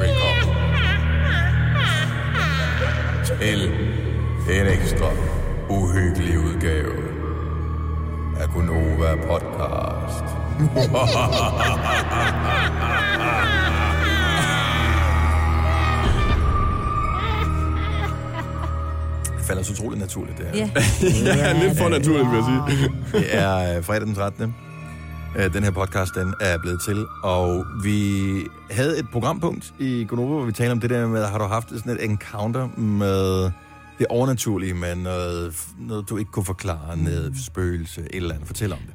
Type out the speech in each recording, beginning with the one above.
Velkommen til en ekstra uhyggelig udgave af Gunova Podcast. Det falder så utroligt naturligt, det her. Ja. ja, lidt for naturligt, vil jeg sige. Det er øh, fredag den 13. Øh, den her podcast, den er blevet til, og vi havde et programpunkt i Gonova, hvor vi talte om det der med, har du haft sådan et encounter med det overnaturlige, med noget, noget du ikke kunne forklare, noget spøgelse, et eller andet. Fortæl om det.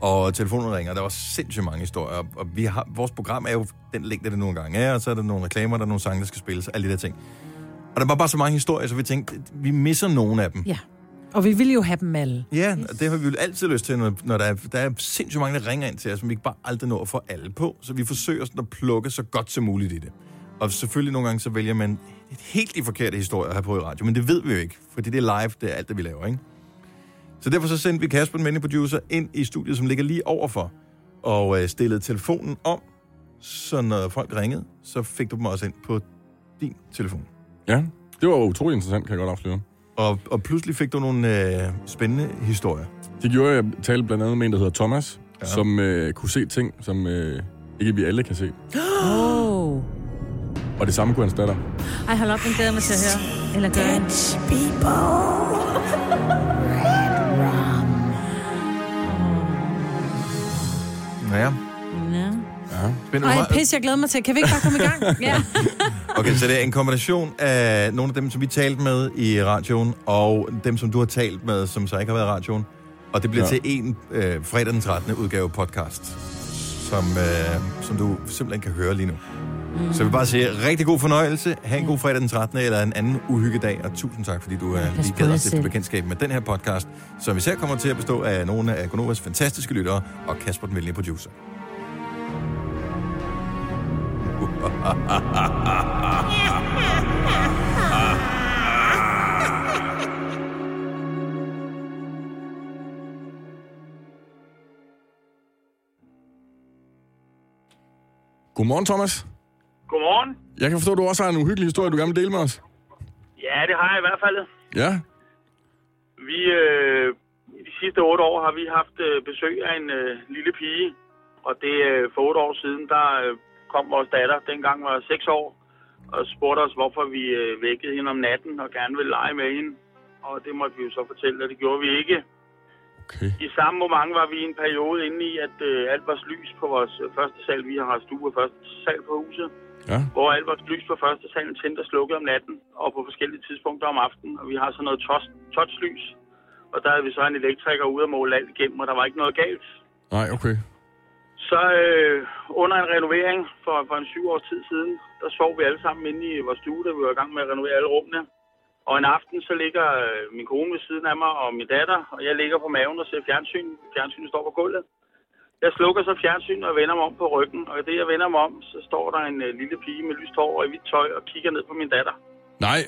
Og telefonen ringer, og der var sindssygt mange historier, og vi har, vores program er jo den længde, det nogle gange er, og så er der nogle reklamer, der er nogle sange, der skal spilles, alle de der ting. Og der var bare så mange historier, så vi tænkte, vi misser nogle af dem. ja. Og vi vil jo have dem alle. Ja, og det har vi jo altid lyst til, når, når der, er, der er sindssygt mange, der ringer ind til os, som vi ikke bare aldrig når at få alle på. Så vi forsøger sådan at plukke så godt som muligt i det. Og selvfølgelig nogle gange, så vælger man et helt de forkerte historier her på i radio, men det ved vi jo ikke, fordi det er live, det er alt det, vi laver, ikke? Så derfor så sendte vi Kasper, den mandlige producer, ind i studiet, som ligger lige overfor, og øh, stillede telefonen om, så når folk ringede, så fik du dem også ind på din telefon. Ja, det var utrolig interessant, kan jeg godt afsløre. Og, og pludselig fik du nogle øh, spændende historier. Det gjorde jeg, jeg talte blandt andet med en, der hedder Thomas, Ja. som øh, kunne se ting, som øh, ikke vi alle kan se. Åh. Oh. Og det samme kunne hans datter. Ej, hold op, den glæder jeg mig til at høre. Eller gør jeg? Ja, Ja. Ja. Ej, pis, jeg glæder mig til. Kan vi ikke bare komme i gang? Ja. Okay, så det er en kombination af nogle af dem, som vi talte med i radioen, og dem, som du har talt med, som så ikke har været i radioen. Og det bliver ja. Til en øh, fredag den 13. udgave podcast, som, øh, som du simpelthen kan høre lige nu. Mm. Så jeg vil bare sige, rigtig god fornøjelse. Ha' en god fredag den 13. eller en anden uhyggedag, og tusind tak, fordi du øh, Pas lige os det selv. bekendtskab med den her podcast, som især kommer til at bestå af nogle af Gonovas fantastiske lyttere, og Kasper, den venlige producer. Godmorgen, Thomas. Godmorgen. Jeg kan forstå, at du også har en uhyggelig historie, du gerne vil dele med os. Ja, det har jeg i hvert fald. Ja. Vi, øh, I de sidste otte år har vi haft øh, besøg af en øh, lille pige. Og det øh, for otte år siden, der øh, kom vores datter, dengang var seks år, og spurgte os, hvorfor vi øh, vækkede hende om natten og gerne ville lege med hende. Og det måtte vi jo så fortælle, at det gjorde vi ikke. Okay. I samme moment var vi i en periode inde i, at øh, alt var lys på vores øh, første sal. Vi har stue på første sal på huset. Ja. hvor alt vores lys på første salen tændte og slukkede om natten, og på forskellige tidspunkter om aftenen. Og vi har sådan noget touch- touchlys, og der havde vi så en elektriker ude og måle alt igennem, og der var ikke noget galt. Nej, okay. Så øh, under en renovering for, for en syv års tid siden, der sov vi alle sammen inde i vores stue, da vi var i gang med at renovere alle rummene. Og en aften, så ligger øh, min kone ved siden af mig og min datter, og jeg ligger på maven og ser fjernsyn. Fjernsynet står på gulvet. Jeg slukker så fjernsynet og vender mig om på ryggen, og i det jeg vender mig om, så står der en øh, lille pige med lyst hår og i hvidt tøj og kigger ned på min datter. Nej.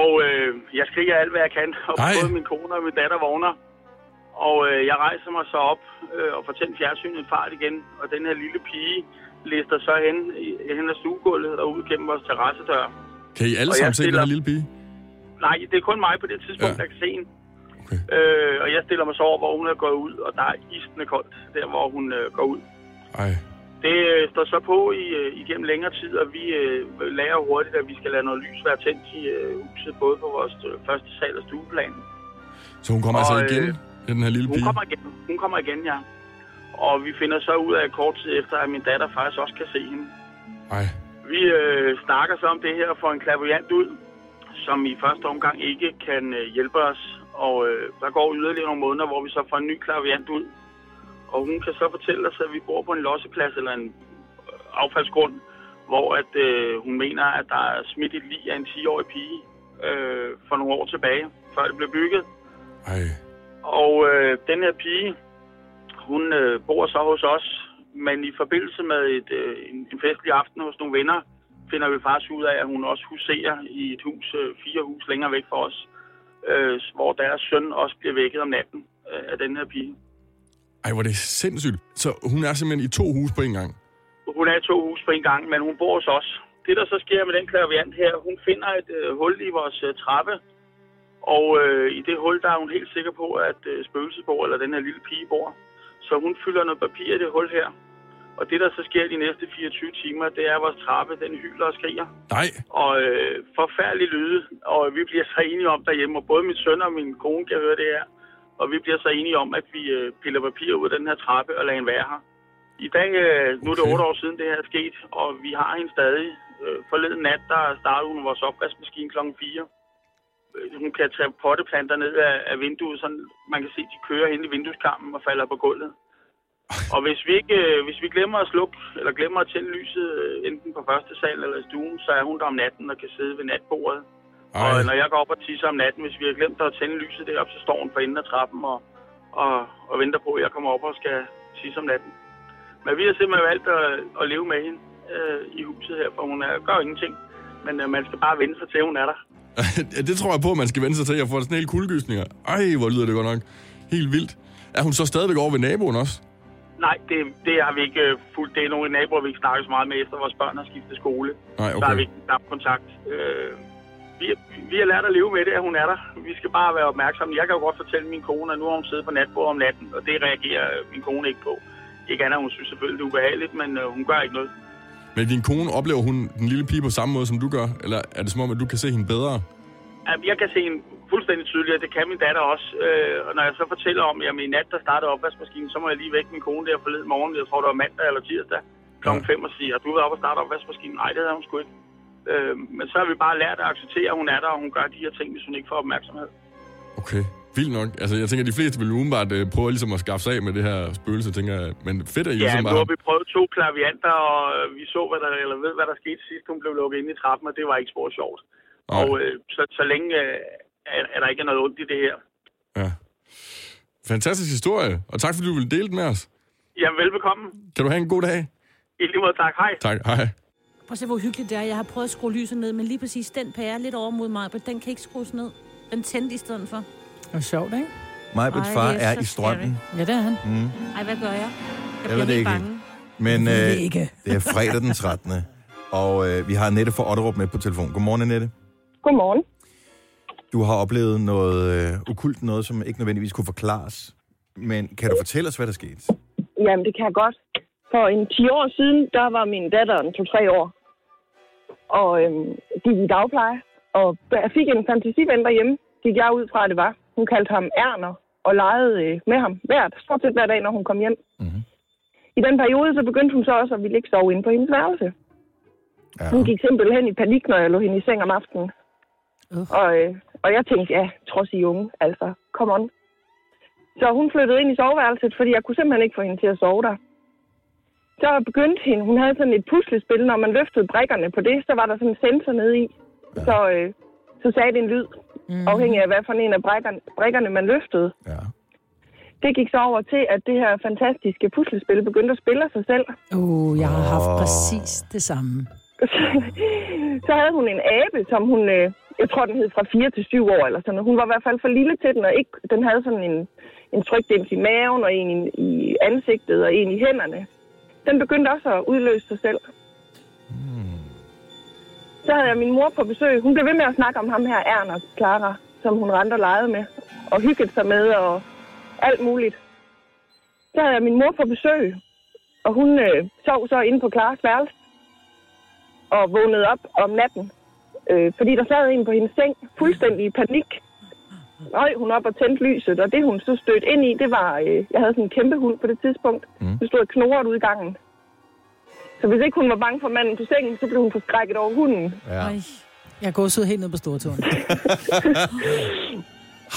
Og øh, jeg skriger alt, hvad jeg kan, og Nej. både min kone og min datter vågner. Og øh, jeg rejser mig så op øh, og får tændt fjernsynet fart igen, og den her lille pige lister så hen, i- hen ad stuegulvet og ud gennem vores terrassedør. Kan I alle sammen se den her lille pige? Nej, det er kun mig på det tidspunkt, Ja. der kan se hende. Okay. Øh, og jeg stiller mig så over, hvor hun er gået ud, og der er isende koldt, der hvor hun øh, går ud. Ej. Det øh, står så på i, øh, igennem længere tid, og vi øh, lærer hurtigt, at vi skal lade noget lys være tændt i øh, huset, både på vores øh, første sal og stueplan. Så hun kommer Og, altså øh, igen, den her lille Hun pige? kommer igen, hun kommer igen, ja. Og vi finder så ud af kort tid efter, at min datter faktisk også kan se hende. Ej. Vi øh, snakker så om det her for en klaviant ud, som i første omgang ikke kan øh, hjælpe os. Og øh, der går yderligere nogle måneder, hvor vi så får en ny klaviant ud. Og hun kan så fortælle os, at vi bor på en losseplads eller en øh, affaldsgrund, hvor at, øh, hun mener, at der er smidt et lig af en 10-årig pige øh, for nogle år tilbage, før det blev bygget. Ej. Og øh, den her pige, hun øh, bor så hos os, men i forbindelse med et, øh, en, en festlig aften hos nogle venner, finder vi faktisk ud af, at hun også huserer i et hus, øh, fire hus længere væk fra os, øh, hvor deres søn også bliver vækket om natten øh, af den her pige. Ej, hvor er det sindssygt. Så hun er simpelthen i to huse på en gang. Hun er i to hus på en gang, men hun bor hos os. Det, der så sker med den klaviant her, hun finder et øh, hul i vores øh, trappe, og øh, i det hul, der er hun helt sikker på, at øh, spøgelset bor, eller den her lille pige bor. Så hun fylder noget papir i det hul her. Og det, der så sker de næste 24 timer, det er, at vores trappe, den hyler og skriger. Nej, Og øh, forfærdelig lyde, og vi bliver så enige om derhjemme, og både min søn og min kone kan høre det her. Og vi bliver så enige om, at vi øh, piller papir ud af den her trappe og lader hende være her. I dag, øh, nu er det Okay. otte år siden, det her er sket, og vi har hende stadig. Øh, forleden nat, der startede hun vores opvaskemaskine klokken 4. Øh, Hun kan tage potteplanter ned af, af vinduet, så man kan se, at de kører hen i vindueskarmen og falder på gulvet. Og hvis vi ikke, øh, hvis vi glemmer at slukke, eller glemmer at tænde lyset, øh, enten på første sal eller i stuen, så er hun der om natten og kan sidde ved natbordet. Ej. Og når jeg går op og tisser om natten, hvis vi har glemt at tænde lyset derop, så står hun på enden af trappen og, og, og venter på, at jeg kommer op og skal tisse om natten. Men vi har simpelthen valgt at, at leve med hende øh, i huset her, for hun er, gør ingenting. Men øh, man skal bare vende sig til, at hun er der. Det tror jeg på, at man skal vende sig til. Jeg får sådan helt kuldegysninger. Ej, hvor lyder det godt nok. Helt vildt. Er hun så stadigvæk over ved naboen også? Nej, det, det har vi ikke øh, fuldt. Det er nogle naboer, vi ikke snakker så meget med, efter vores børn har skiftet skole. Nej, Så har vi okay. ikke haft kontakt. Øh, vi, vi har lært at leve med det, at hun er der. Vi skal bare være opmærksomme. Jeg kan jo godt fortælle min kone, at nu har hun siddet på natbordet om natten, og det reagerer min kone ikke på. Ikke andet, hun synes selvfølgelig, det er ubehageligt, men øh, hun gør ikke noget. Men din kone, oplever hun den lille pige på samme måde, som du gør? Eller er det som om, at du kan se hende bedre? Jeg kan se en fuldstændig tydeligt, og det kan min datter også. Øh, og når jeg så fortæller om, at i nat, der startede opvaskemaskinen, så må jeg lige vække min kone der forleden morgen. Jeg tror, det var mandag eller tirsdag Ja. 5 og sige, har du været op og starte opvaskemaskinen? Nej, det havde hun sgu ikke. Øh, men så har vi bare lært at acceptere, at hun er der, og hun gør de her ting, hvis hun ikke får opmærksomhed. Okay, vildt nok. Altså, jeg tænker, at de fleste vil umiddelbart øh, prøve ligesom at skaffe sig af med det her spøgelse, tænker jeg. Men fedt, at I Ja, ligesom nu bare... har vi prøvet to klavianter, og øh, vi så, hvad der, eller ved, hvad der skete sidst. Hun blev lukket ind i trappen, og det var ikke spor sjovt. Nej. Og øh, så, så længe øh, er, er der ikke noget ondt i det her. Ja. Fantastisk historie, og tak fordi du ville dele den med os. Jamen, velbekomme. Kan du have en god dag? I lige måde, tak. Hej. Tak, hej. Prøv at se, hvor hyggeligt det er. Jeg har prøvet at skrue lyset ned, men lige præcis den pære lidt over mod mig, men den kan ikke skrues ned. Den tændte i stedet for. Det var sjovt, ikke? Majbrits far det er er i strømmen. Ja, det er han. Mm. Ej, hvad gør jeg? Jeg, ved bliver det helt ikke. bange. Men Jeg det øh, ikke. det er fredag den 13. Og øh, vi har Annette fra Otterup med på telefon. Godmorgen, Annette. Godmorgen. Du har oplevet noget øh, okult, noget som ikke nødvendigvis kunne forklares. Men kan du fortælle os, hvad der skete? Jamen, det kan jeg godt. For en 10 år siden, der var min datter en 2-3 år. Og øhm, gik i dagpleje. Og jeg fik en fantasiven derhjemme, gik jeg ud fra, at det var. Hun kaldte ham Erner og legede øh, med ham hvert, stort set hver dag, når hun kom hjem. Mhm. I den periode, så begyndte hun så også at ville ikke sove inde på hendes værelse. Ja. Hun gik simpelthen i panik, når jeg lå hende i seng om aftenen. Uh. Og, øh, og jeg tænkte, ja, trods I unge, altså, come on. Så hun flyttede ind i soveværelset, fordi jeg kunne simpelthen ikke få hende til at sove der. Så begyndte hende, hun havde sådan et puslespil, når man løftede brikkerne på det, så var der sådan en sensor nede i. Ja. Så, øh, så sagde det en lyd, Mm. afhængig af hvad for en af brikkerne, brikkerne man løftede. Ja. Det gik så over til, at det her fantastiske puslespil begyndte at spille sig selv. Uh, jeg har haft Åh. præcis det samme. så havde hun en abe, som hun, øh, jeg tror den hed fra 4 til 7 år eller sådan. Hun var i hvert fald for lille til den, og ikke, den havde sådan en, en trykdæms i maven, og en i, i ansigtet, og en i hænderne. Den begyndte også at udløse sig selv. Så havde jeg min mor på besøg. Hun blev ved med at snakke om ham her, Erner Clara, som hun rendte og legede med, og hyggede sig med, og alt muligt. Så havde jeg min mor på besøg, og hun øh, sov så inde på Klares værelse og vågnede op om natten, øh, fordi der sad en på hendes seng, fuldstændig i panik. Røg hun op og tændte lyset, og det hun så stødte ind i, det var, øh, jeg havde sådan en kæmpe hund på det tidspunkt, Mm. det stod og knoret ud i gangen. Så hvis ikke hun var bange for manden på sengen, så blev hun forskrækket over hunden. ja. Ej. Jeg går så helt ned på stortåen.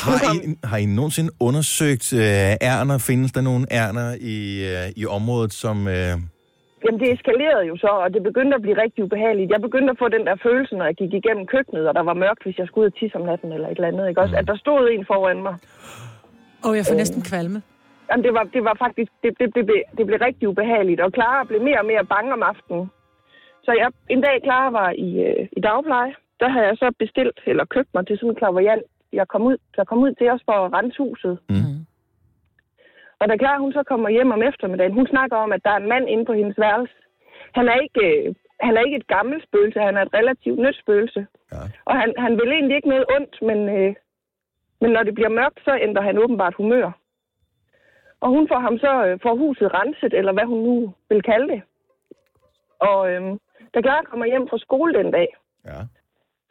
Har, I, har I nogensinde undersøgt øh, ærner? Findes der nogle ærner i, øh, i området, som... Øh, Jamen, det eskalerede jo så, og det begyndte at blive rigtig ubehageligt. Jeg begyndte at få den der følelse, når jeg gik igennem køkkenet, og der var mørkt, hvis jeg skulle ud og tisse om natten eller et eller andet. Ikke? Også, at der stod en foran mig. Og jeg får næsten kvalme. Jamen, det var, det var faktisk, det, det, det, blev, det blev rigtig ubehageligt, og Clara blev mere og mere bange om aftenen. Så jeg, en dag Clara var i, øh, i dagpleje, der havde jeg så bestilt, eller købt mig til sådan en klaverjant. Jeg kom ud, der kom ud til os for at rense huset. Mm. Og da Clara hun så kommer hjem om eftermiddagen, hun snakker om, at der er en mand inde på hendes værelse. Han er ikke, øh, han er ikke et gammelt spøgelse, han er et relativt nyt spøgelse. Ja. Og han, han vil egentlig ikke noget ondt, men, øh, men når det bliver mørkt, så ændrer han åbenbart humør. Og hun får ham så øh, får huset renset, eller hvad hun nu vil kalde det. Og øh, da Clara kommer hjem fra skole den dag, Ja.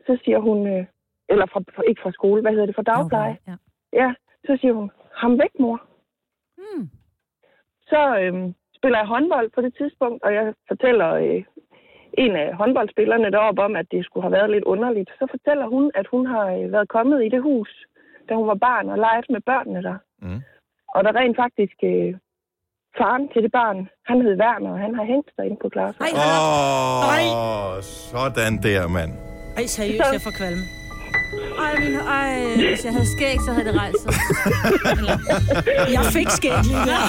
så siger hun, øh, eller fra, fra, ikke fra skole, hvad hedder det, fra dagpleje. Ja. Ja, så siger hun, ham væk, mor. Så øh, spiller jeg håndbold på det tidspunkt, og jeg fortæller øh, en af håndboldspillerne deroppe om, at det skulle have været lidt underligt. Så fortæller hun, at hun har øh, været kommet i det hus, da hun var barn og leget med børnene der. Mm. Og der rent faktisk øh, faren til det barn, han hed Werner, og han har hængt sig inde på klassen. Ej, Åh, oh, sådan der, mand. Ej, seriøst, jeg får kvalme. Ej, min, ej, hvis jeg havde skæg, så havde det rejst sig. Jeg fik skæg lige der.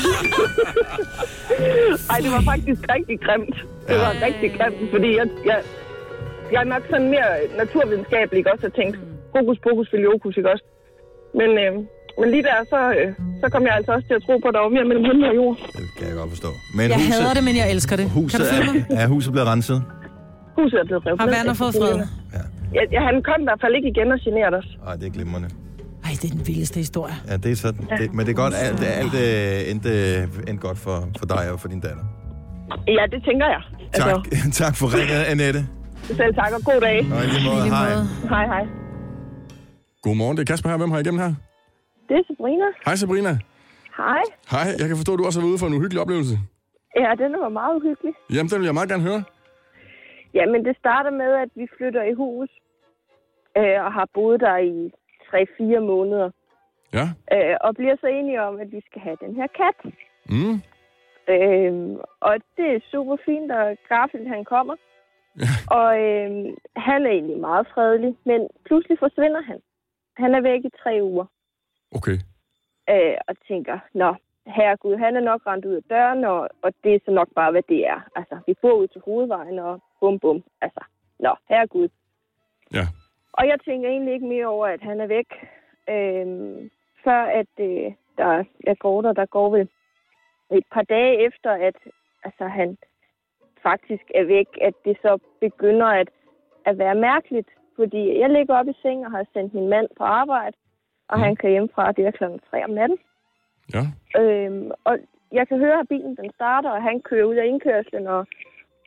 Ej, det var faktisk rigtig grimt. Det var Ja. rigtig grimt, fordi jeg, jeg, jeg er nok sådan mere naturvidenskabelig, ikke også, og tænkt, hokus pokus filiokus, ikke også? Men, øh, men lige der, så, øh, så kom jeg altså også til at tro på, at der var mere mellem himmel og jord. Det kan jeg godt forstå. Men Jeg huset, hader det, men jeg elsker det. Kan Huset du følge mig? er, er huset blevet renset? Huset er blevet revet Har Werner fået fred? Ja, ja, han kom i hvert fald ikke igen og generede os. Ej, det er glimrende. Ej, det er den vildeste historie. Ja, det er sådan. Det, men det er godt, alt, alt øh, endte, endte godt for, for dig og for din datter. Ja, det tænker jeg. Altså, Tak, tak for ringet, Annette. selv tak, og god dag. Og i lige måde, lige hej. måde. Hej, hej. Godmorgen, det er Kasper her. Hvem har jeg igennem her? Det er Sabrina. Hej Sabrina. Hej. Hej, jeg kan forstå, at du også har været ude for en uhyggelig oplevelse. Ja, den var meget uhyggelig. Jamen, den vil jeg meget gerne høre. Jamen, det starter med, at vi flytter i hus øh, og har boet der i 3-4 måneder. Ja. Øh, og bliver så enige om, at vi skal have den her kat. Mm. Øh, og det er super fint, og Garfield han kommer. og øh, han er egentlig meget fredelig, men pludselig forsvinder han. Han er væk i tre uger. Okay. øh, og tænker, nå, herregud, han er nok rendt ud af døren, og, og det er så nok bare, hvad det er. Altså, vi bor ud til hovedvejen, og bum bum. Altså, nå, herregud. Ja. Og jeg tænker egentlig ikke mere over, at han er væk, øhm, før at øh, der, jeg går der, der går vel et par dage efter, at altså, han faktisk er væk, at det så begynder at, at være mærkeligt. Fordi jeg ligger op i seng og har sendt min mand på arbejde, og han kører hjemmefra, det er klokken 3 om natten. Ja. Øhm, og jeg kan høre, at bilen den starter, og han kører ud af indkørslen og,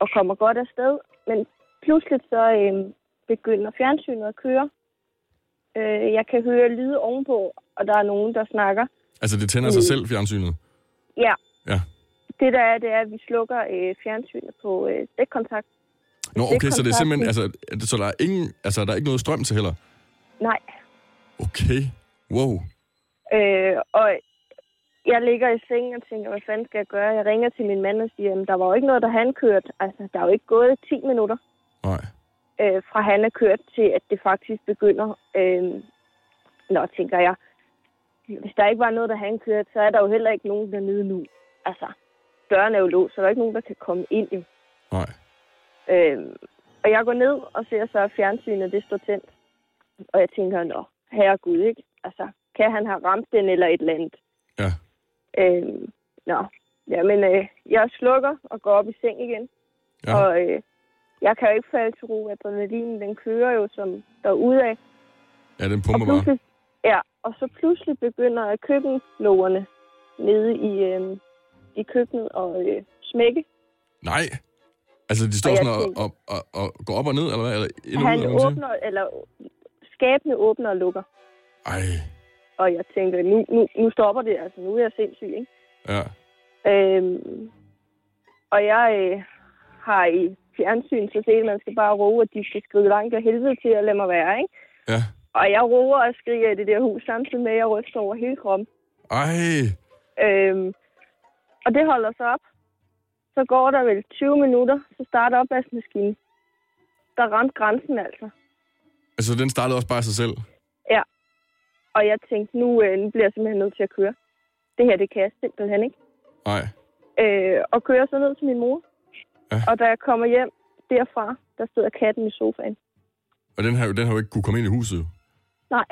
og kommer godt afsted. Men pludselig så øhm, begynder fjernsynet at køre. Øh, jeg kan høre lyde ovenpå, og der er nogen, der snakker. Altså, det tænder sig selv, fjernsynet. Ja, Ja. det der er, det er, at vi slukker øh, fjernsynet på øh, dækkontakt. Nå, okay, så det er simpelthen... Altså, så der er, ingen, altså, der er ikke noget strøm til heller? Nej. Okay. Wow. Øh, og jeg ligger i sengen og tænker, hvad fanden skal jeg gøre? Jeg ringer til min mand og siger, at der var jo ikke noget, der han kørt. Altså, der er jo ikke gået 10 minutter. Nej. øh, fra han er kørt til, at det faktisk begynder. Øh, nå, tænker jeg, hvis der ikke var noget, der han kørte, så er der jo heller ikke nogen dernede nu. Altså, døren er jo låst, så der er ikke nogen, der kan komme ind. Jo. Nej. Øh, og jeg går ned og ser så, fjernsynet det står tændt. Og jeg tænker, nå, herregud, ikke? Altså, kan han have ramt den eller et eller andet? Ja. Øh, nå, jamen, øh, jeg slukker og går op i seng igen. Ja. Og øh, jeg kan jo ikke falde til ro. Adrenalinen, den kører jo som derudad. Ja, den pumper bare. ja, og så pludselig begynder køkkenlågerne nede i, øh, i køkkenet og øh, smække. Nej. Altså, de står Og sådan og, tænker- og, og, og, går op og ned, eller hvad? Eller ud, Han eller man siger? åbner, eller skabene åbner og lukker. Ej. Og jeg tænker, nu, nu, nu stopper det. Altså, nu er jeg sindssyg, ikke? Ja. Øhm, og jeg øh, har i fjernsyn så set, at man skal bare roe, at de skal skride langt af helvede til at lade mig være, ikke? Ja. Og jeg roer og skriger i det der hus, samtidig med, at jeg ryster over hele kroppen. Ej. Øhm, og det holder sig op. Så går der vel 20 minutter, så starter opvaskemaskinen. Der ramte grænsen altså. Altså, den startede også bare af sig selv. Og jeg tænkte, nu, øh, nu bliver jeg simpelthen nødt til at køre. Det her, det kan jeg simpelthen ikke. Nej. Øh, og kører så ned til min mor. Ja. Og da jeg kommer hjem derfra, der sidder katten i sofaen. Og den har jo, den har jo ikke kunne komme ind i huset. Nej,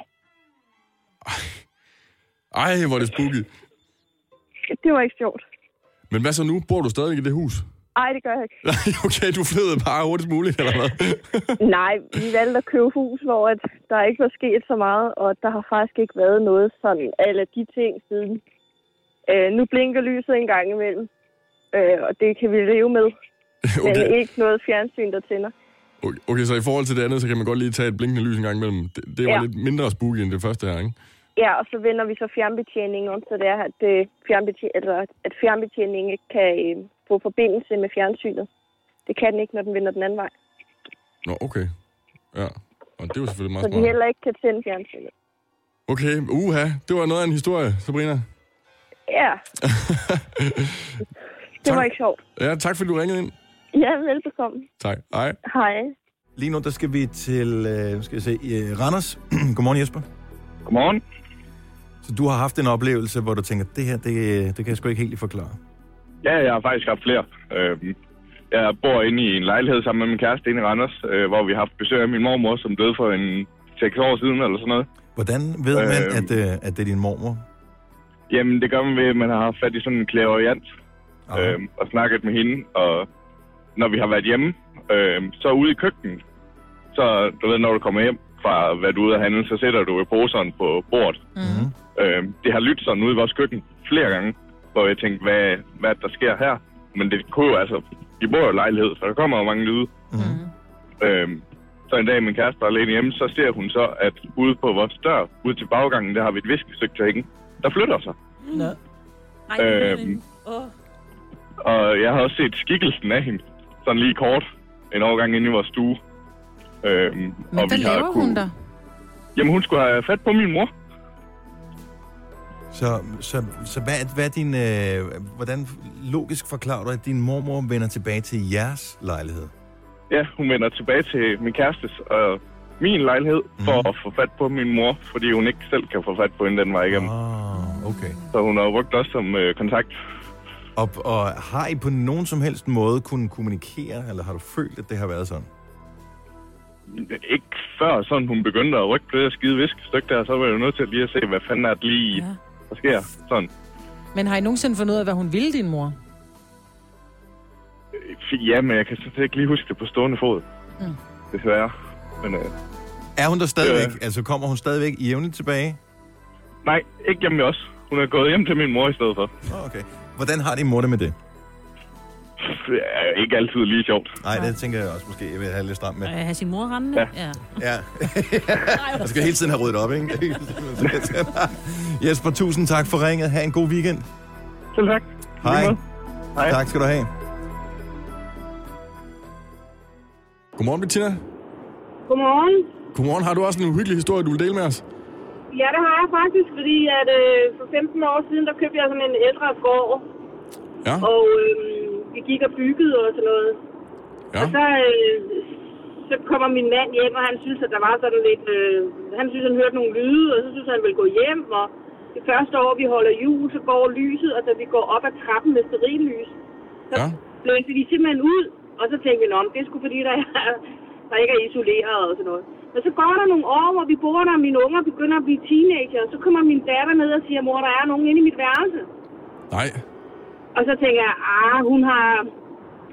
Ej, hvor er det spooky. det var ikke sjovt. Men hvad så nu? Bor du stadig i det hus? Ej, det gør jeg ikke. Nej, okay, du flyttede bare hurtigst muligt, eller hvad? Nej, vi valgte at købe hus, hvor at der ikke var sket så meget, og der har faktisk ikke været noget sådan alle de ting siden. Øh, nu blinker lyset en gang imellem, øh, og det kan vi leve med, men Okay. ikke noget fjernsyn, der tænder. okay, okay, så i forhold til det andet, så kan man godt lige tage et blinkende lys en gang imellem. Det, det var Ja. lidt mindre spooky end det første her, ikke? Ja, og så vender vi så fjernbetjeningen om, så det er, at, øh, fjernbetjen- eller, at fjernbetjeningen ikke kan øh, få forbindelse med fjernsynet. Det kan den ikke, når den vender den anden vej. Nå, okay. Ja, og det var selvfølgelig Så meget de smart. heller ikke kan tænde fjernsynet. Okay, uha, det var noget af en historie, Sabrina. Ja, det var Tak. ikke sjovt. Ja, tak fordi du ringede ind. Ja, velbekomme. Tak. Hej. Hej. Lige nu, der skal vi til, øh, skal jeg se, øh, Randers. Godmorgen, Jesper. Godmorgen. Så du har haft en oplevelse, hvor du tænker, det her, det, det kan jeg sgu ikke helt forklare. Ja, jeg har faktisk haft flere. Øhm, jeg bor inde i en lejlighed sammen med min kæreste inde i Randers, øh, hvor vi har haft besøg af min mormor, som døde for en 6 år siden eller sådan noget. Hvordan ved man, Øh. at, øh, at det er din mormor? Jamen, det gør man ved, at man har haft fat i sådan en Aha. øhm, og snakket med hende. Og når vi har været hjemme, øhm, så ude i køkkenet, så du ved, når du kommer hjem fra hvad du er ude at handle, så sætter du poseren på bordet. Mhm. Øhm, det har lyttet sådan ude i vores køkken flere gange, hvor jeg tænkte, hvad, hvad der sker her. Men det kunne jo altså, vi bor jo i lejlighed, så der kommer jo mange lyde. Mhm. Øhm, så en dag, min kæreste var alene hjemme, så ser hun så, at ude på vores dør, ude til baggangen, der har vi et viskestykke til hængen. Der flytter sig. Nå. Ej, Øhm. Åh. Og jeg har også set skikkelsen af hende, sådan lige kort, en overgang inde i vores stue. Øhm, Men hvad laver hun der? Jamen, hun skulle have fat på min mor. Så, så, så hvad, er- hvad din... Øh, hvordan logisk forklarer du, at din mormor vender tilbage til jeres lejlighed? Ja, hun vender tilbage til min kærestes og min lejlighed for Mhm. at få fat på min mor, fordi hun ikke selv kan få fat på hende den vej igennem. Ah, okay. Så hun har brugt os som øh, kontakt. Og, og har I på nogen som helst måde kunnet kommunikere, eller har du følt, at det har været sådan? Ikke før sådan hun begyndte at rykke på det der skide viskestykke der, så var jeg jo nødt til lige at se, hvad fanden er det lige, Ja. Der sker. Sådan. Men har I nogensinde fundet ud af, hvad hun ville, din mor? Øh, Ja, men jeg kan sådan set ikke lige huske det på stående fod. Mm. Desværre. Men øh, Er hun der stadigvæk? Ja. Altså kommer hun stadigvæk jævnligt tilbage? nej, ikke hjemme os. Hun er gået hjem til min mor i stedet for. Oh, okay. Hvordan har din mor det med det? Det er ikke altid lige sjovt. Nej, det tænker jeg også måske, jeg vil have lidt stramt med. Øh, have sin mor rendende? Ja. ja. Ja. Jeg skal hele tiden have ryddet op, ikke? Jesper, tusind tak for ringet. Ha' en god weekend. Selv tak. Hej. Hej. Tak skal du have. Godmorgen, Bettina. Godmorgen. Godmorgen. Har du også en uhyggelig historie, du vil dele med os? Ja, det har jeg faktisk, fordi at øh, for 15 år siden, der købte jeg sådan en ældre gård, Ja, og øh, vi gik og byggede og sådan noget. ja. Og så, øh, så kommer min mand hjem, og han synes, at der var sådan lidt... Øh, han synes, han hørte nogle lyde, og så synes han, han ville gå hjem. Og det første år, vi holder jul, så går lyset, og da vi går op ad trappen med sterillys, så Ja. blæste de simpelthen ud. Og så tænkte vi, om det er sgu fordi, der, er, der ikke er isoleret og sådan noget. Men så går der nogle år, hvor vi bor der, og mine unger begynder at blive teenager, og så kommer min datter ned og siger, mor, der er nogen inde i mit værelse. Nej. Og så tænker jeg, ah, hun har,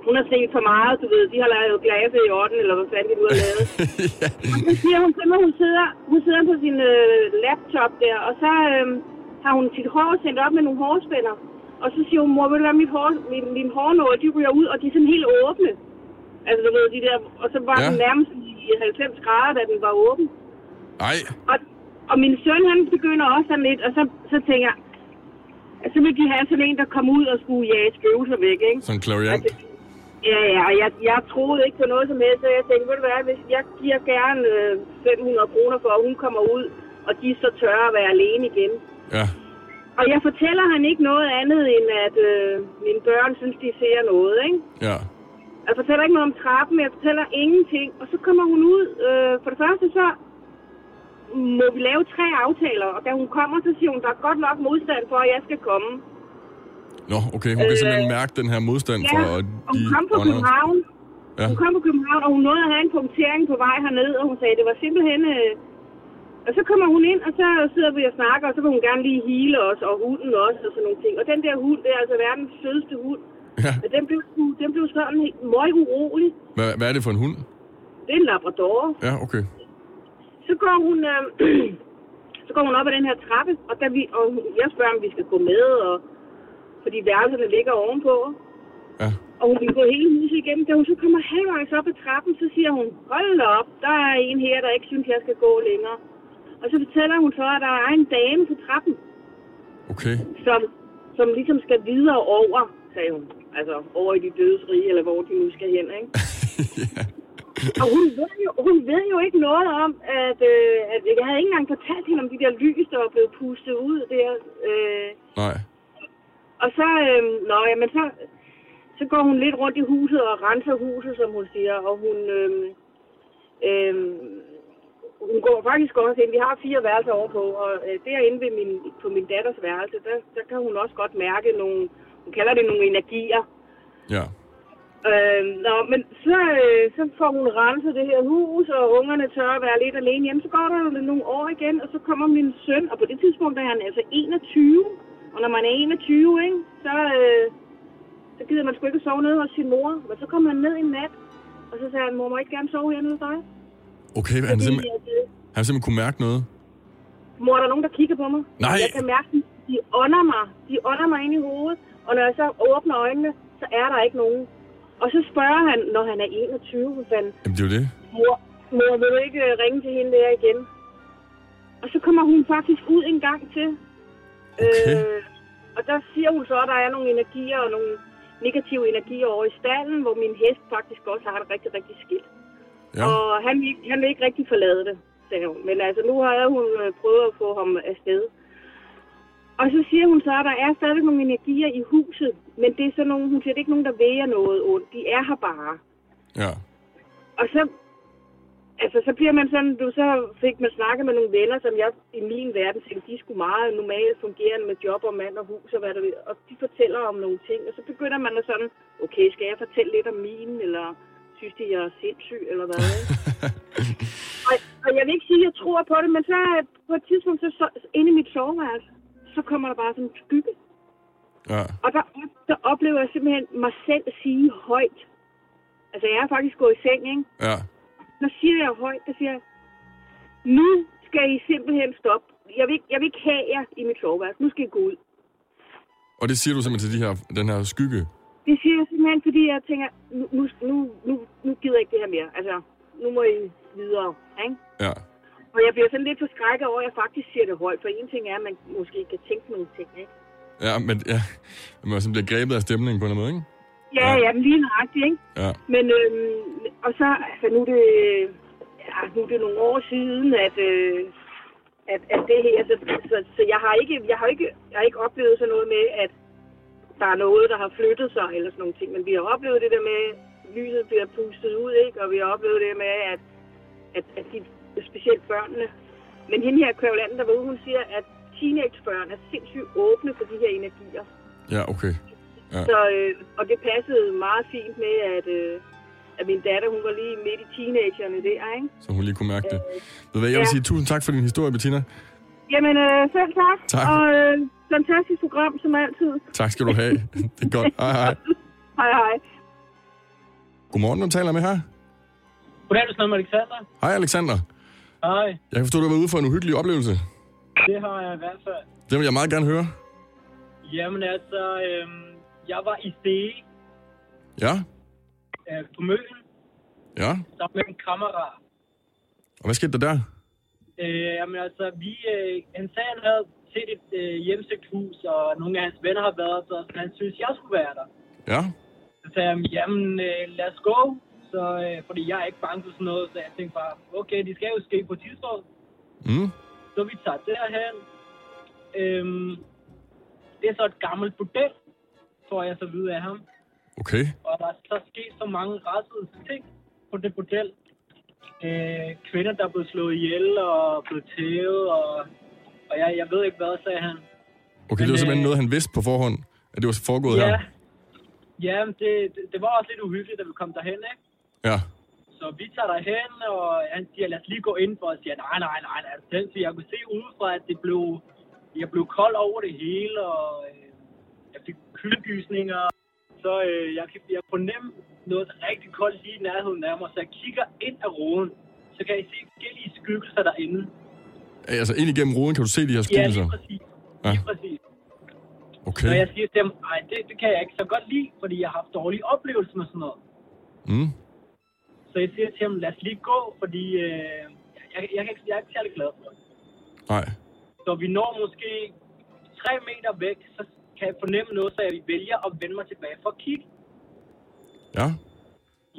hun har set for meget, du ved. De har lavet glaset i orden, eller hvad fanden de nu har lavet. ja. Og så siger hun mig, hun sidder, hun sidder på sin øh, laptop der, og så øh, har hun sit hår sendt op med nogle hårspænder. Og så siger hun, mor, vil du lade mit hår, min, min hårnål, de ryger ud, og de er sådan helt åbne. Altså, du ved, de der, og så var Ja. den nærmest i 90 grader, da den var åben. Nej. Og, og min søn, han begynder også sådan lidt, og så, så tænker jeg, så vil de have sådan en, der kommer ud og skulle jage spøgelser væk, ikke? Sådan en clariant. Altså, Ja, ja, og jeg, jeg troede ikke på noget som helst, så jeg tænkte, ved du hvad, hvis jeg giver gerne øh, 500 kroner for, at hun kommer ud, og de er så tørre at være alene igen. Ja. Og jeg fortæller han ikke noget andet, end at øh, mine børn synes, de ser noget, ikke? Ja. Jeg fortæller ikke noget om trappen, jeg fortæller ingenting. Og så kommer hun ud. Øh, for det første så må vi lave tre aftaler, og da hun kommer, så siger hun, der er godt nok modstand for, at jeg skal komme. Nå, okay. Hun kan Øh, simpelthen mærke den her modstand Ja, for og de hun kom fra. København. Ja. Hun kom fra København, og hun nåede at have en punktering på vej herned, og hun sagde, at det var simpelthen... Øh, Og så kommer hun ind, og så sidder vi og snakker, og så vil hun gerne lige hele os, og hunden også, og sådan nogle ting. Og den der hund, det er altså verdens sødeste hund. Ja. Og den blev, den blev sådan helt meget urolig. Hvad, hvad er det for en hund? Det er en labrador. Ja, okay. Så går hun, øh, så går hun op ad den her trappe, og, da vi, og jeg spørger, om vi skal gå med, og, fordi værelserne ligger ovenpå. Ja. Og hun vil gå hele huset igennem. Da hun så kommer halvvejs op ad trappen, så siger hun, hold op, der er en her, der ikke synes, jeg skal gå længere. Og så fortæller hun så, at der er en dame på trappen, Okay. som, som ligesom skal videre over, sagde hun. Altså over i de dødes rige, eller hvor de nu skal hen, ikke? Og hun ved, jo, hun ved jo ikke noget om, at, øh, at jeg havde ikke engang fortalt hende om de der lys, der var blevet pustet ud der. Øh, Nej. og så, øh, nå, jamen, så, så går hun lidt rundt i huset og renser huset, som hun siger, og hun, øh, øh, hun går faktisk også ind. Vi har fire værelser overpå, og øh, derinde ved min, på min datters værelse, der, der kan hun også godt mærke nogle, hun kalder det nogle energier. Ja. Øh, nå, men så, øh, så får hun renset det her hus, og ungerne tør at være lidt alene hjemme. Så går der jo nogle år igen, og så kommer min søn, og på det tidspunkt er han altså 21. Og når man er 21, ikke, så, øh, så gider man sgu ikke sove nede hos sin mor. Men så kommer han ned en nat, og så sagde han, mor, må ikke gerne sove hernede hos dig? Okay, han, Fordi, simpelthen, at, øh, han simpelthen kunne mærke noget. mor, der er nogen, der kigger på mig. Nej. Jeg kan mærke, de- de ånder mig. De ånder mig ind i hovedet. Og når jeg så åbner øjnene, så er der ikke nogen. Og så spørger han, når han er 21, hvad fanden, Jamen, det er jo det. mor, mor, vil du ikke øh, ringe til hende der igen? Og så kommer hun faktisk ud en gang til. Okay. Øh, og der siger hun så, at der er nogle energier og nogle negative energier over i stallen, hvor min hest faktisk også har det rigtig, rigtig skidt. Ja. Og han, han vil ikke rigtig forlade det, sagde hun. Men altså, nu har hun øh, prøvet at få ham afsted. Og så siger hun så, at der er stadig nogle energier i huset, men det er sådan nogle, hun siger, det er ikke nogen, der væger noget ondt. De er her bare. Ja. Og så, altså, så bliver man sådan, du så fik man snakket med nogle venner, som jeg i min verden tænkte, de skulle meget normalt fungerende med job og mand og hus og hvad der vil. Og de fortæller om nogle ting, og så begynder man at sådan, okay, skal jeg fortælle lidt om min, eller synes de, jeg er sindssyg, eller hvad? og, og jeg vil ikke sige, at jeg tror på det, men så på et tidspunkt, så, så inde i mit soveværelse, så kommer der bare sådan en skygge. Ja. Og der, der oplever jeg simpelthen mig selv sige højt. Altså, jeg er faktisk gået i seng, ikke? Ja. Så siger jeg højt, der siger jeg, nu skal I simpelthen stoppe. Jeg vil, ikke- jeg vil ikke have jer i mit soveværelse. Nu skal I gå ud. Og det siger du simpelthen til de her, den her skygge. Det siger jeg simpelthen, fordi jeg tænker, nu, nu, nu, nu, gider jeg ikke det her mere. Altså, nu må I videre, ikke? Ja. Og jeg bliver sådan lidt forskrækket over, at jeg faktisk siger det højt. For en ting er, at man måske kan tænke nogle ting, ikke? Ja, men ja. Man sådan bliver grebet af stemningen på en eller anden måde, ikke? Ja, Ja. ja, men lige nøjagtigt, ikke? Ja. Men, øhm, og så, altså nu er det, ja, nu er det nogle år siden, at, øh, at, at det her, så, så, så jeg har ikke, jeg har ikke, jeg har ikke oplevet sådan noget med, at der er noget, der har flyttet sig, eller sådan nogle ting, men vi har oplevet det der med, at lyset bliver pustet ud, ikke? Og vi har oplevet det med, at, at, at de, specielt børnene, men hende her kvævlanden, der var ude, hun siger, at teenagebørn er sindssygt åbne for de her energier. Ja, okay. Ja. Så, øh, og det passede meget fint med, at, øh, at min datter, hun var lige midt i teenagerne der, ikke? Så hun lige kunne mærke det. Ved hvad, jeg vil ja. sige tusind tak for din historie, Bettina. Jamen, øh, selv tak. Tak. Og øh, fantastisk program, som altid. Tak skal du have. Det er godt. Hej, hej. Hej, hej. Godmorgen, du taler med her. Goddag, du snakker med Alexander. Hej, Alexander. Hej, Jeg kan forstå, at du var ude for en uhyggelig oplevelse. det har jeg i hvert fald. Det vil jeg meget gerne høre. Jamen altså, øhm, jeg var i Stege Ja, øh, på Møn ja. sammen med en kammerat. Og hvad skete der der? Øh, jamen altså, vi, øh, han sagde, han havde set et øh, hjemsøgt hus, og nogle af hans venner har været der, så han synes, jeg skulle være der. Ja, Så sagde jeg, jamen øh, lad os gå, så, øh, fordi jeg er ikke bange for sådan noget, så jeg tænkte bare, okay, det skal jo ske på tidspunkt. mm. Så vi tager derhen. Øhm, det er så et gammelt bordel, får jeg så vide af ham. okay. Og der er så sket så mange retsede ting på det bordel. Øh, kvinder, der er blevet slået ihjel og blevet tævet, og, og jeg, jeg ved ikke hvad, sagde han. Okay, det Men, var simpelthen øh, noget, han vidste på forhånd, at det var foregået ja, her. ja det, det, det var også lidt uhyggeligt, da vi kom derhen, ikke? Ja, Så vi tager derhen, og han siger, lad os lige gå ind for, og siger, nej, nej, nej, nej, den siger, jeg kunne se udefra, at det blev, jeg blev kold over det hele, og øh, jeg fik kyldegysninger. Så øh, jeg jeg fornemme noget rigtig koldt lige i nærheden af mig, så jeg kigger ind af roden, så kan jeg se forskellige skyggelser derinde. Altså, ind igennem ruden kan du se de her Ja, skikkelser? lige præcis. Ja. Lige præcis. Okay. Så jeg siger til dem, nej, det, det kan jeg ikke så godt lide, fordi jeg har haft dårlige oplevelser med sådan noget. Mm. Så jeg siger til dem, lad os lige gå, fordi øh, jeg, jeg, jeg, jeg er ikke særlig glad for det. Nej. Så vi når måske tre meter væk, så kan jeg fornemme noget, så jeg vælger at vende mig tilbage for at kigge. Ja.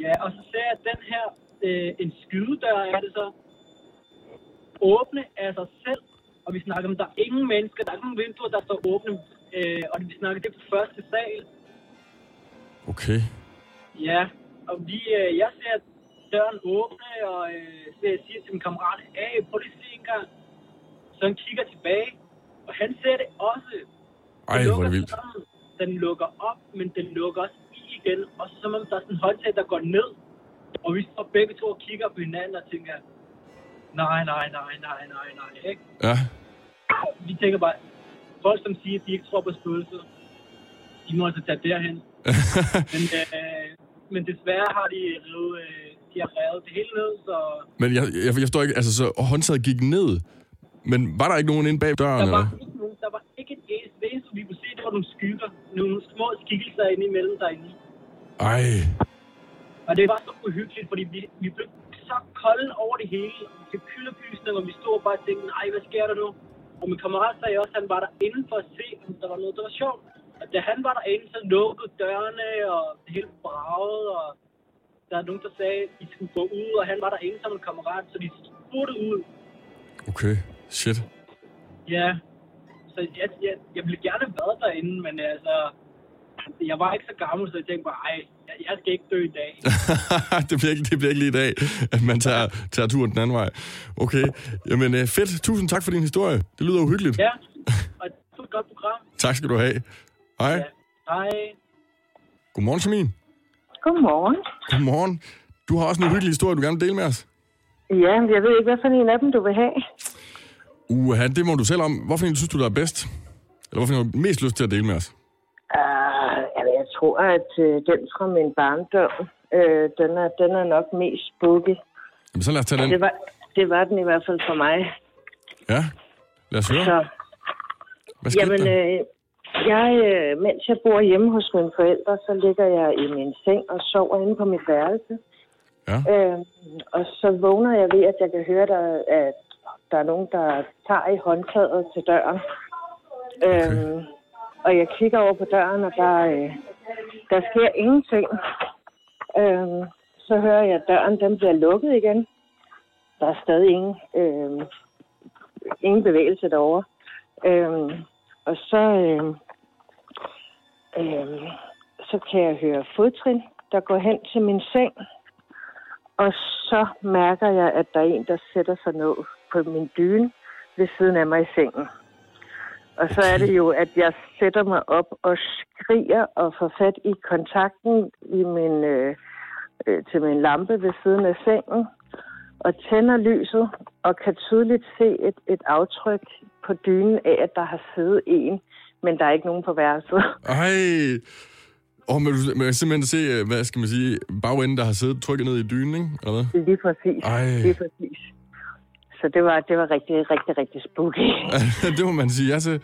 Ja, og så ser jeg den her, øh, en skydedør er det så, åbne af sig selv. Og vi snakker om, der er ingen mennesker, der er ikke nogen vinduer, der står åbne. Øh, og vi snakker det på første sal. Okay. Ja, og vi, øh, jeg ser døren åbne, og øh, så jeg siger til min kammerat, hey, prøv lige se en gang. Så han kigger tilbage, og han ser det også. Ej, Den hvor er lukker det vildt. sammen. Den lukker op, men den lukker også igen. Og så som om der er sådan en håndtag, der går ned. Og vi står begge to og kigger på hinanden og tænker, nej, nej, nej, nej, nej, nej, ikke? Ja. Vi tænker bare, folk som siger, at de ikke tror på spøgelser, de må altså tage derhen. men, øh, men desværre har de revet, øh, de har revet det hele ned, så Men jeg, jeg, jeg forstår ikke, altså så håndtaget gik ned, men var der ikke nogen inde bag døren, der eller? var, ikke nogen, der var ikke et eneste, vi kunne se, det var nogle skygger, nogle små skikkelser inde imellem derinde. Ej. Og det var så uhyggeligt, fordi vi, vi blev så kolde over det hele. Vi fik kyldepysning, og vi stod bare og tænkte, nej, hvad sker der nu? Og min kammerat sagde også, at han var der for at se, om der var noget, der var sjovt. Og da han var derinde, så lukkede dørene, og det hele bragede, og der er nogen, der sagde, at de skulle gå ud, og han var derinde som en kammerat, så de spurgte ud. Okay. Shit. Ja, så jeg, jeg, jeg ville gerne have været derinde, men altså, jeg var ikke så gammel, så jeg tænkte bare, ej, jeg, skal ikke dø i dag. det, bliver ikke, det bliver ikke lige i dag, at man tager, tager turen den anden vej. Okay. Jamen øh, fedt. Tusind tak for din historie. Det lyder uhyggeligt. Ja, og det var et godt program. Tak skal du have. Hej. Hej. Godmorgen, Samin. Godmorgen. Godmorgen. Du har også en uhyggelig historie, du gerne vil dele med os. Ja, jeg ved ikke, hvad for en af dem, du vil have. Uha, det må du selv om. Hvorfor en synes du, der er bedst? Eller hvorfor har du mest lyst til at dele med os? Tror, at uh, den fra min barndom, uh, den, er, den er nok mest spooky. Jamen, så lad os tage den. Det var, det var den i hvert fald for mig. Ja, lad os høre. Så, Hvad skete jamen, der? øh, jeg, øh, mens jeg bor hjemme hos mine forældre, så ligger jeg i min seng og sover inde på mit værelse. Ja. Øh, og så vågner jeg ved, at jeg kan høre, der, at der er nogen, der tager i håndtaget til døren. Okay. Øh, og jeg kigger over på døren, og der, øh, der sker ingenting. Øh, så hører jeg, at døren den bliver lukket igen. Der er stadig ingen, øh, ingen bevægelse derovre. Øh, og så, øh, øh, så kan jeg høre fodtrin, der går hen til min seng. Og så mærker jeg, at der er en, der sætter sig ned på min dyne ved siden af mig i sengen. Og så er det jo, at jeg sætter mig op og skriger og får fat i kontakten i min, øh, øh, til min lampe ved siden af sengen og tænder lyset og kan tydeligt se et, et aftryk på dynen af, at der har siddet en, men der er ikke nogen på værelset. Ej. Men du man kan simpelthen se, øh, hvad skal man sige, bagenden, der har siddet trykket ned i dynen, ikke? Eller hvad? Lige præcis. Ej. Lige præcis. Så det var, det var rigtig, rigtig, rigtig spooky. det må man sige ja til.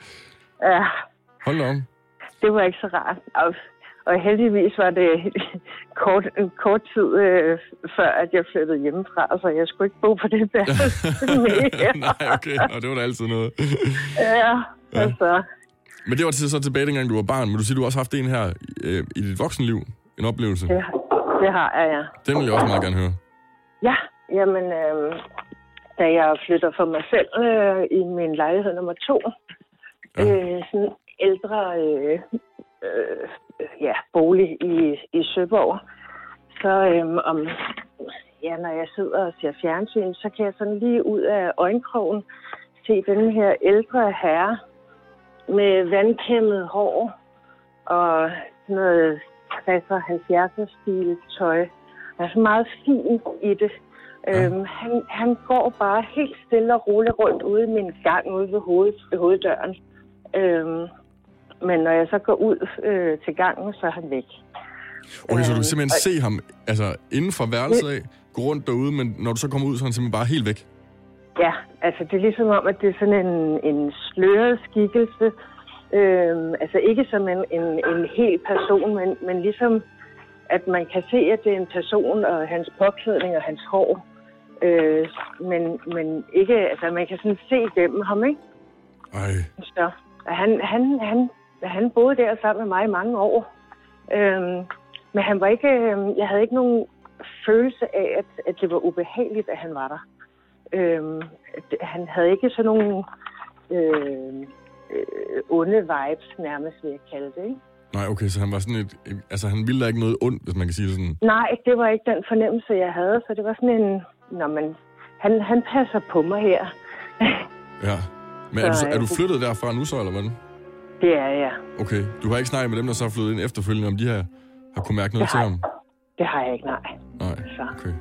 Ja, Hold om. det var ikke så rart. Og, og heldigvis var det kort, kort tid øh, før, at jeg flyttede hjemmefra, så jeg skulle ikke bo på det der. Nej, okay. Og det var da altid noget. ja, altså. Men det var til, så tilbage, dengang du var barn. Men du siger, du også har haft en her øh, i dit voksenliv. En oplevelse. Det, det har jeg, ja. Den vil jeg også meget gerne høre. Ja, jamen, øh, da jeg flytter for mig selv øh, i min lejlighed nummer to, ja. øh, sådan ældre øh, øh, ja, bolig i, i Søborg, så øh, om, ja, når jeg sidder og ser fjernsyn, så kan jeg sådan lige ud af øjenkrogen se den her ældre herre med vandkæmmet hår og sådan noget 60'er 70'er stil tøj Han er så meget fin i det. Ja. Øhm, han, han går bare helt stille og roligt rundt ude i min gang ude ved, hoved, ved hoveddøren. Øhm, men når jeg så går ud øh, til gangen, så er han væk. Okay, så du kan Øh, simpelthen og- se ham altså, inden for værelset af, gå rundt derude, men når du så kommer ud, så er han simpelthen bare helt væk. Ja, altså det er ligesom om, at det er sådan en, en sløret skikkelse. Øhm, altså ikke som en, en, en hel person, men, men ligesom at man kan se, at det er en person og hans påklædning og hans hår. Øh, men, men ikke, altså man kan sådan se igennem ham, ikke? Ej, Så han, han, han, han boede der sammen med mig i mange år. Øhm, men han var ikke, øhm, jeg havde ikke nogen følelse af, at, at det var ubehageligt, at han var der. Det- han havde ikke sådan nogle øh, øh, onde vibes, nærmest vil jeg kalde det. Ikke? Nej, okay, så han var sådan et... Altså, han ville da ikke noget ondt, hvis man kan sige det sådan. Nej, det var ikke den fornemmelse, jeg havde. Så det var sådan en, når man, han, han passer på mig her. Ja. Men er du, Så, er du øh, flyttet derfra nu så, eller hvordan? Det er jeg. Okay, du har ikke snakket med dem, der så er flyttet ind efterfølgende, om de her har kunne mærke noget Det til har ham? Det har jeg ikke, nej. Nej, Så. okay.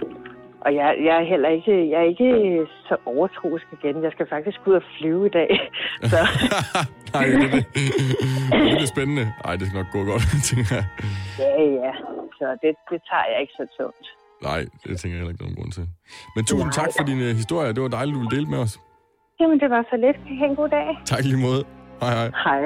Og jeg, jeg er heller ikke, jeg er ikke så overtroisk igen. Jeg skal faktisk ud og flyve i dag. Så Nej, det, det, det bliver spændende. Ej, det skal nok gå godt, tænker jeg. ja, ja. Så det, det tager jeg ikke så tungt. Nej, det tænker jeg heller ikke, er nogen grund til. Men tusind tak for din uh, historie. Det var dejligt, du ville dele med os. Jamen, det var så lidt. Ha' en god dag. Tak lige måde. Hej hej. Hej.